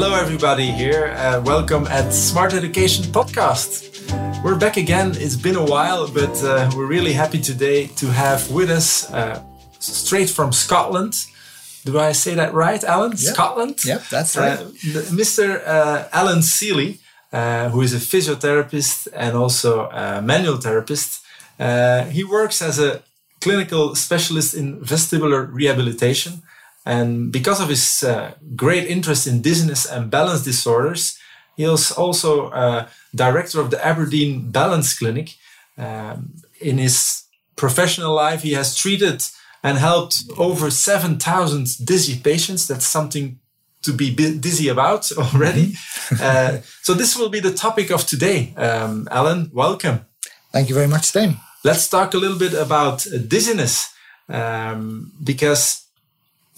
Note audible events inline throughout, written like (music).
Hello, everybody here. Uh, welcome at Smart Education Podcast. We're back again. It's been a while, but uh, we're really happy today to have with us, uh, straight from Scotland. Do I say that right, Alan? Yep. Scotland? Yep, that's right. Uh, Mr. Uh, Alan Seeley, uh, who is a physiotherapist and also a manual therapist. Uh, he works as a clinical specialist in vestibular rehabilitation. And because of his uh, great interest in dizziness and balance disorders, he is also uh, director of the Aberdeen Balance Clinic. Um, in his professional life, he has treated and helped over 7,000 dizzy patients. That's something to be dizzy about (laughs) already. uh, so, this will be the topic of today. Um, Alan, welcome. Thank you very much, Stan. Let's talk a little bit about dizziness um, because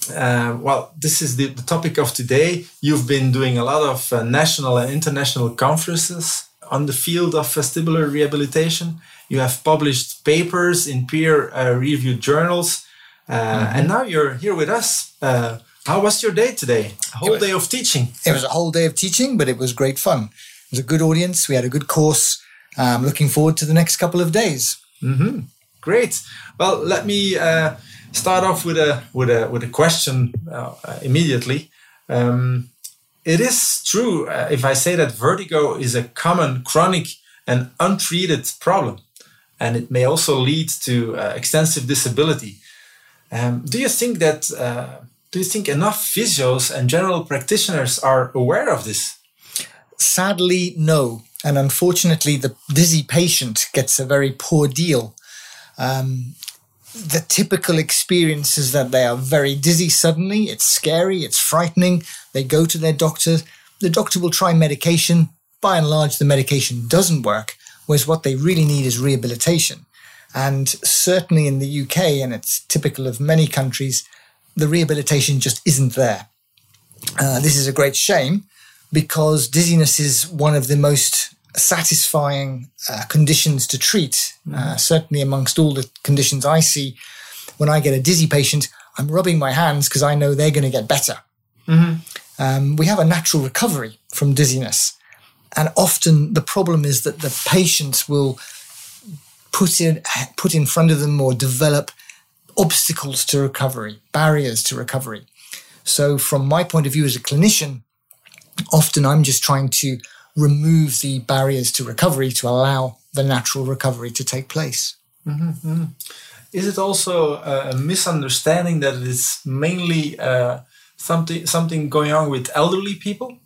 uh, well, this is the, the, topic of today. You've been doing a lot of uh, national and international conferences on the field of vestibular rehabilitation. You have published papers in peer uh, reviewed journals. Mm-hmm. And now you're here with us. Uh, how was your day today? A whole was, day of teaching. It was a whole day of teaching, but it was great fun. It was a good audience. We had a good course. I'm looking forward to the next couple of days. Mm-hmm. Great. Well, let me uh, start off with a with a with a question uh, immediately. Um, it is true uh, if I say that vertigo is a common chronic and untreated problem, and it may also lead to uh, extensive disability. Um, do you think that uh, do you think enough physios and general practitioners are aware of this? Sadly, no. And unfortunately, the dizzy patient gets a very poor deal. Um, the typical experience is that they are very dizzy suddenly. It's scary. It's frightening. They go to their doctor. The doctor will try medication. By and large, the medication doesn't work, whereas what they really need is rehabilitation. And certainly in the UK, and it's typical of many countries, the rehabilitation just isn't there. Uh, this is a great shame because dizziness is one of the most satisfying uh, conditions to treat. Uh, mm-hmm. certainly, amongst all the conditions I see, when I get a dizzy patient, I'm rubbing my hands because I know they're going to get better. Mm-hmm. Um, we have a natural recovery from dizziness. And often the problem is that the patients will put in, put in front of them or develop obstacles to recovery, barriers to recovery. So, from my point of view as a clinician, often I'm just trying to remove the barriers to recovery to allow the natural recovery to take place. Mm-hmm, mm-hmm. Is it also a misunderstanding that it is mainly uh, something something going on with elderly people?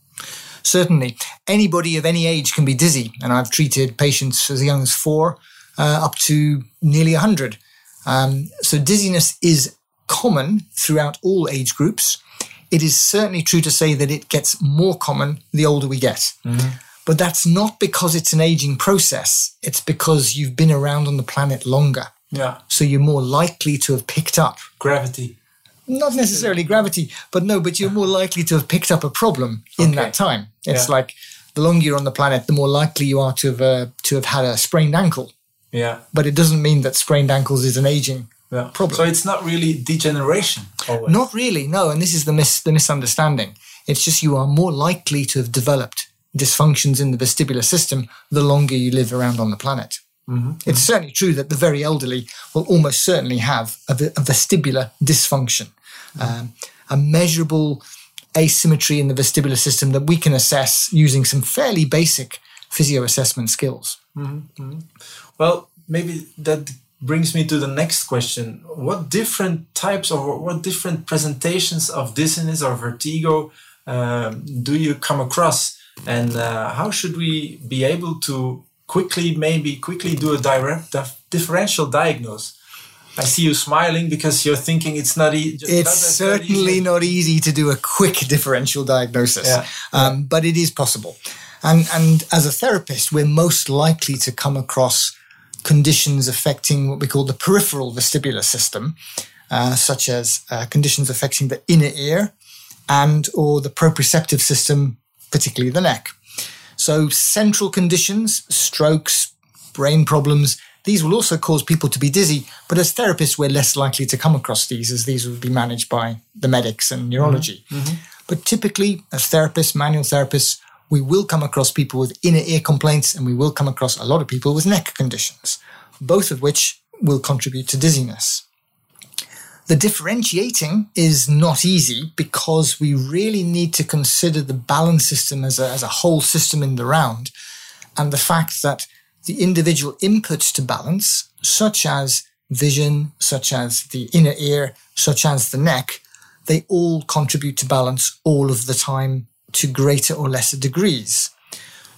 Certainly, anybody of any age can be dizzy, and I've treated patients as young as four uh, up to nearly hundred. Um, so dizziness is common throughout all age groups it is certainly true to say that it gets more common the older we get. Mm-hmm. But that's not because it's an aging process. It's because you've been around on the planet longer. Yeah. So you're more likely to have picked up gravity. Not necessarily gravity, but no, but you're more likely to have picked up a problem in okay. that time. It's yeah. like the longer you're on the planet, the more likely you are to have uh, to have had a sprained ankle. Yeah. But it doesn't mean that sprained ankles is an aging yeah. problem. So it's not really degeneration. Always. Not really, no. And this is the mis- the misunderstanding. It's just you are more likely to have developed dysfunctions in the vestibular system the longer you live around on the planet. Mm-hmm. It's mm-hmm. certainly true that the very elderly will almost certainly have a, a vestibular dysfunction, mm-hmm. um, a measurable asymmetry in the vestibular system that we can assess using some fairly basic physio assessment skills. Mm-hmm. mm-hmm. Well, maybe that brings me to the next question. What different types or what different presentations of dizziness or vertigo um, do you come across? And uh, how should we be able to quickly, maybe quickly do a direct differential diagnose? I see you smiling because you're thinking it's not easy. It's certainly not easy to do a quick differential diagnosis, yeah. Um, but it is possible. And, and as a therapist, we're most likely to come across conditions affecting what we call the peripheral vestibular system, uh, such as uh, conditions affecting the inner ear and or the proprioceptive system, particularly the neck. So central conditions, strokes, brain problems, these will also cause people to be dizzy, but as therapists, we're less likely to come across these as these will be managed by the medics and neurology. Mm-hmm. mm-hmm. But typically, as therapists, manual therapists, we will come across people with inner ear complaints and we will come across a lot of people with neck conditions, both of which will contribute to dizziness. The differentiating is not easy because we really need to consider the balance system as a, as a whole system in the round and the fact that the individual inputs to balance, such as vision, such as the inner ear, such as the neck, they all contribute to balance all of the time to greater or lesser degrees.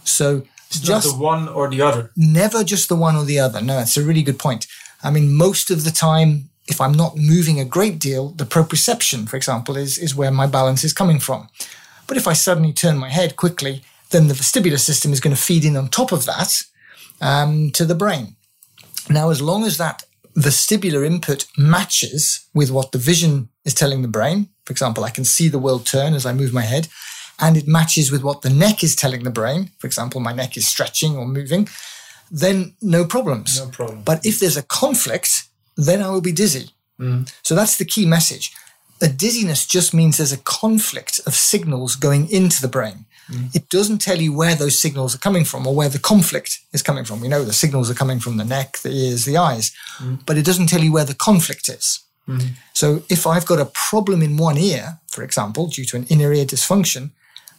So it's just the one or the other. Never just the one or the other. No, it's a really good point. I mean, most of the time, if I'm not moving a great deal, the proprioception, for example, is, is where my balance is coming from. But if I suddenly turn my head quickly, then the vestibular system is going to feed in on top of that um, to the brain. Now, as long as that vestibular input matches with what the vision is telling the brain, for example, I can see the world turn as I move my head, and it matches with what the neck is telling the brain, for example, my neck is stretching or moving, then no problems. No problem. But if there's a conflict, then I will be dizzy. Mm. So that's the key message. A dizziness just means there's a conflict of signals going into the brain. Mm. It doesn't tell you where those signals are coming from or where the conflict is coming from. We know the signals are coming from the neck, the ears, the eyes, mm. but it doesn't tell you where the conflict is. Mm. So if I've got a problem in one ear, for example, due to an inner ear dysfunction,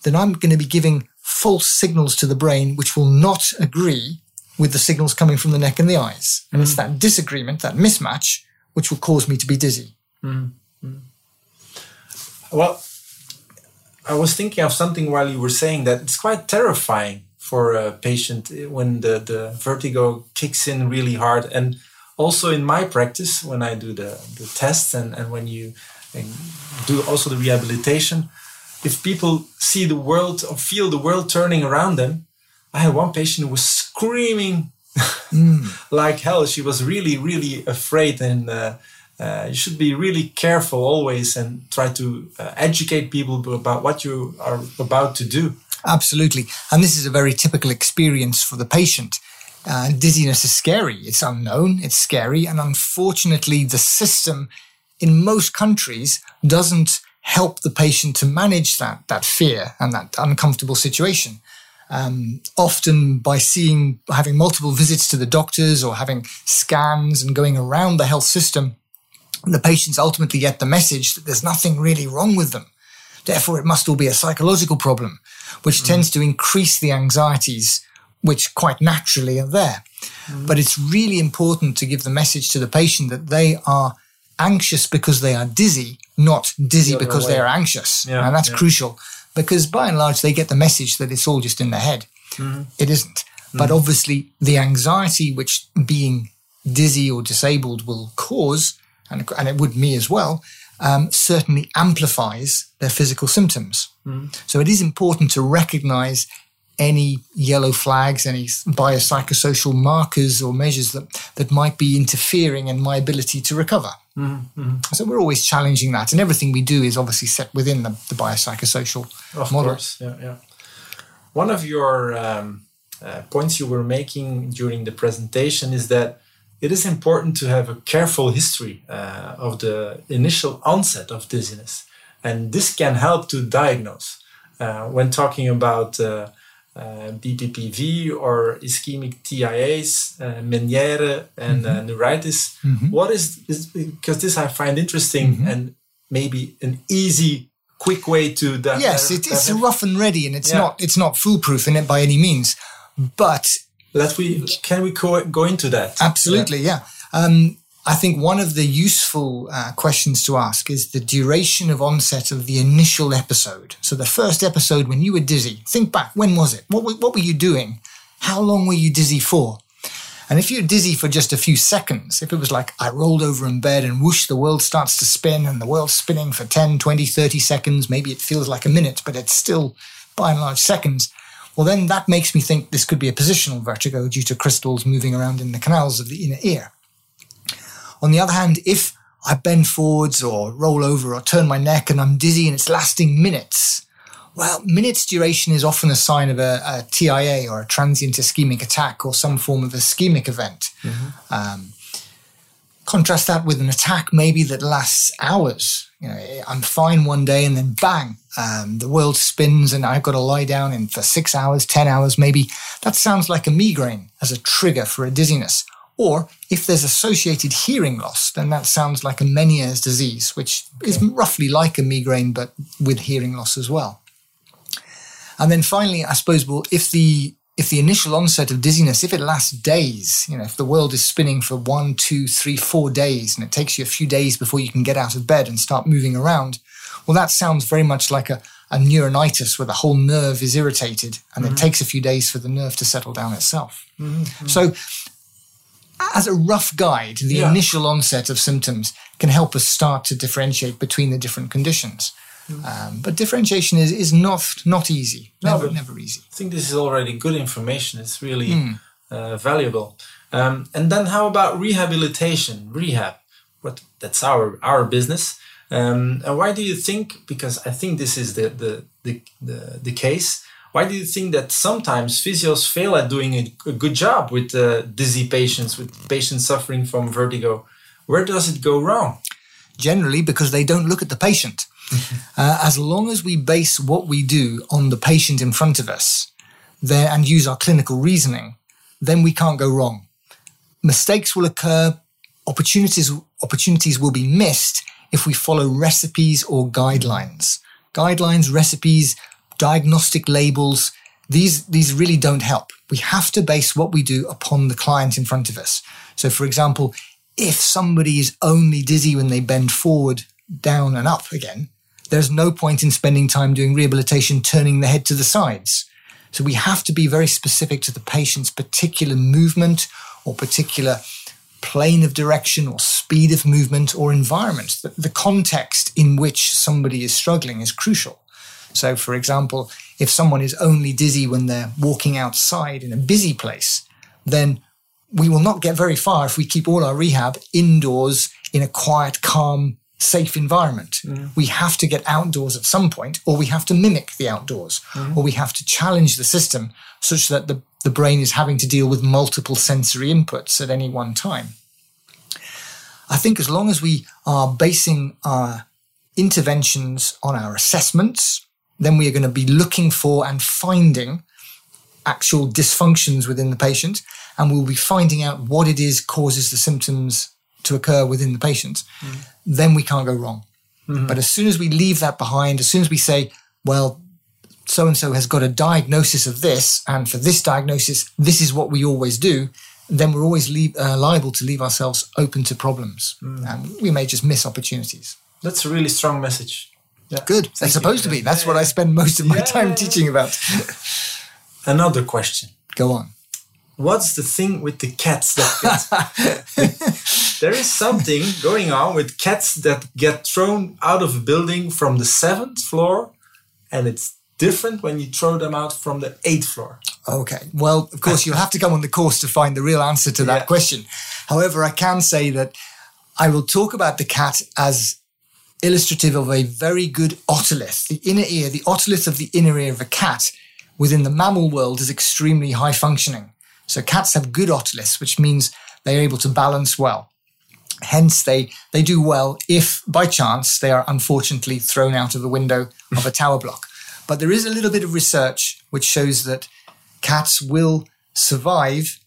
then I'm going to be giving false signals to the brain which will not agree with the signals coming from the neck and the eyes. And it's mm. that disagreement, that mismatch, which will cause me to be dizzy. Mm-hmm. Mm-hmm. Well, I was thinking of something while you were saying that it's quite terrifying for a patient when the, the vertigo kicks in really hard. And also in my practice, when I do the, the tests and, and when you and do also the rehabilitation, if people see the world or feel the world turning around them, I had one patient who was screaming (laughs) mm. like hell. She was really, really afraid, and uh, uh, you should be really careful always and try to uh, educate people about what you are about to do. Absolutely, and this is a very typical experience for the patient. Uh, dizziness is scary. It's unknown. It's scary, and unfortunately, the system in most countries doesn't help the patient to manage that that fear and that uncomfortable situation. Um, often by seeing having multiple visits to the doctors or having scans and going around the health system, the patients ultimately get the message that there's nothing really wrong with them. Therefore, it must all be a psychological problem, which mm. tends to increase the anxieties which quite naturally are there. Mm. But it's really important to give the message to the patient that they are anxious because they are dizzy, not dizzy the because they are anxious. Yeah, and that's yeah. crucial because by and large they get the message that it's all just in their head. Mm-hmm. It isn't. Mm-hmm. But obviously the anxiety which being dizzy or disabled will cause, and, and it would me as well, um, certainly amplifies their physical symptoms. Mm-hmm. So it is important to recognize any yellow flags, any biopsychosocial markers or measures that, that might be interfering in my ability to recover. Mm-hmm. So we're always challenging that, and everything we do is obviously set within the, the biopsychosocial of model. Course. Yeah, yeah. One of your um, uh, points you were making during the presentation is that it is important to have a careful history uh, of the initial onset of dizziness, and this can help to diagnose. Uh, when talking about uh, uh, BPPV or ischemic TIAs, uh, Meniere, and uh, Mm-hmm. neuritis. Mhm. What is, is because this I find interesting Mhm. and maybe an easy, quick way to that. Yes, it, it's rough and ready, and it's Yeah. not it's not foolproof in it by any means. But that we can we go, go into that? Absolutely, yeah. Um, I think one of the useful uh, questions to ask is the duration of onset of the initial episode. So the first episode when you were dizzy, think back, when was it? What, what were you doing? How long were you dizzy for? And if you're dizzy for just a few seconds, if it was like I rolled over in bed and whoosh, the world starts to spin and the world's spinning for 10, 20, 30 seconds, maybe it feels like a minute, but it's still by and large seconds. Well, then that makes me think this could be a positional vertigo due to crystals moving around in the canals of the inner ear. On the other hand, if I bend forwards or roll over or turn my neck and I'm dizzy and it's lasting minutes, well, minutes duration is often a sign of a, a TIA or a transient ischemic attack or some form of ischemic event. Um, Contrast that with an attack maybe that lasts hours. You know, I'm fine one day and then bang, um, the world spins and I've got to lie down in for six hours, 10 hours maybe. That sounds like a migraine as a trigger for a dizziness. Or if there's associated hearing loss, then that sounds like a Meniere's disease, which okay. is roughly like a migraine, but with hearing loss as well. And then finally, I suppose, well, if the if the initial onset of dizziness, if it lasts days, you know, if the world is spinning for one, two, three, four days, and it takes you a few days before you can get out of bed and start moving around, well, that sounds very much like a, a neuronitis where the whole nerve is irritated and mm-hmm. it takes a few days for the nerve to settle down itself. Mm-hmm. So, as a rough guide, the yeah. initial onset of symptoms can help us start to differentiate between the different conditions. Um, but differentiation is, is not not easy. Never, no, never easy. I think this is already good information. It's really mm. uh, valuable. Um, and then how about rehabilitation, rehab? What that's our our business. Um, and why do you think? Because I think this is the the the, the, the case. Why do you think that sometimes physios fail at doing a, a good job with uh, dizzy patients, with patients suffering from vertigo? Where does it go wrong? Generally, because they don't look at the patient. (laughs) uh, as long as we base what we do on the patient in front of us there and use our clinical reasoning, then we can't go wrong. Mistakes will occur, opportunities, opportunities will be missed if we follow recipes or guidelines. Guidelines, recipes, diagnostic labels, these, these really don't help. We have to base what we do upon the client in front of us. So, for example, if somebody is only dizzy when they bend forward, down, and up again, there's no point in spending time doing rehabilitation turning the head to the sides. So we have to be very specific to the patient's particular movement or particular plane of direction or speed of movement or environment. The, the context in which somebody is struggling is crucial. So, for example, if someone is only dizzy when they're walking outside in a busy place, then we will not get very far if we keep all our rehab indoors in a quiet, calm safe environment. Mm. We have to get outdoors at some point, or we have to mimic the outdoors, mm. or we have to challenge the system such that the, the brain is having to deal with multiple sensory inputs at any one time. I think as long as we are basing our interventions on our assessments, then we are going to be looking for and finding actual dysfunctions within the patient, and we'll be finding out what it is causes the symptoms to occur within the patient, mm. then we can't go wrong. Mm-hmm. But as soon as we leave that behind, as soon as we say, well, so and so has got a diagnosis of this, and for this diagnosis, this is what we always do, then we're always leave, uh, liable to leave ourselves open to problems. Mm. And we may just miss opportunities. That's a really strong message. Yeah. Good. It's supposed to be. That's yeah. what I spend most of my yeah. time teaching about. (laughs) Another question. Go on. What's the thing with the cats that (laughs) there is something going on with cats that get thrown out of a building from the seventh floor, and it's different when you throw them out from the eighth floor. Okay. Well, of course, you'll have to come on the course to find the real answer to that yeah. question. However, I can say that I will talk about the cat as illustrative of a very good otolith. The inner ear, the otolith of the inner ear of a cat within the mammal world is extremely high functioning. So cats have good otoliths, which means they're able to balance well. Hence, they, they do well if by chance they are unfortunately thrown out of the window of a tower block. But there is a little bit of research which shows that cats will survive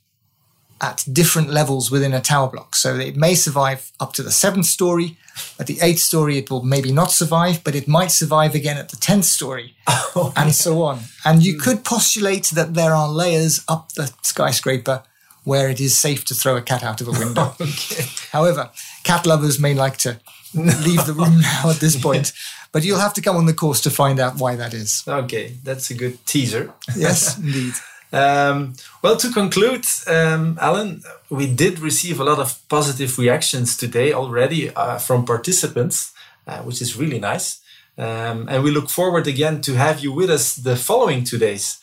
at different levels within a tower block. So it may survive up to the seventh story. At the eighth story, it will maybe not survive, but it might survive again at the tenth story, (laughs) oh, and so on. And you hmm. could postulate that there are layers up the skyscraper where it is safe to throw a cat out of a window. (laughs) okay. However, cat lovers may like to (laughs) leave the room now at this point. But you'll have to come on the course to find out why that is. Okay, that's a good teaser. Yes, indeed. Um, well, to conclude, um, Alan, we did receive a lot of positive reactions today already uh, from participants, uh, which is really nice. Um, and we look forward again to have you with us the following two days.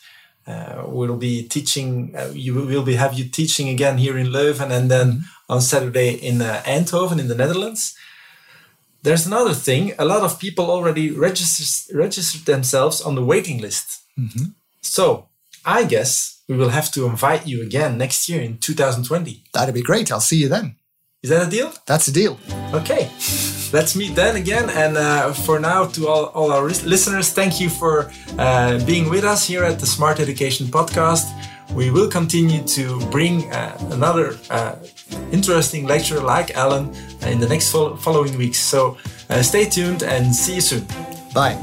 Uh, we'll be teaching. Uh, you will be have you teaching again here in Leuven, and then mm-hmm. on Saturday in uh, Eindhoven in the Netherlands. There's another thing. A lot of people already registered registered themselves on the waiting list. Mm-hmm. So I guess we will have to invite you again next year in 2020. That'd be great. I'll see you then. Is that a deal? That's a deal. Okay. Let's meet then again. And uh, for now, to all, all our listeners, thank you for uh, being with us here at the Smart Education Podcast. We will continue to bring uh, another uh, interesting lecture like Alan in the next fo- following weeks. So uh, stay tuned and see you soon. Bye.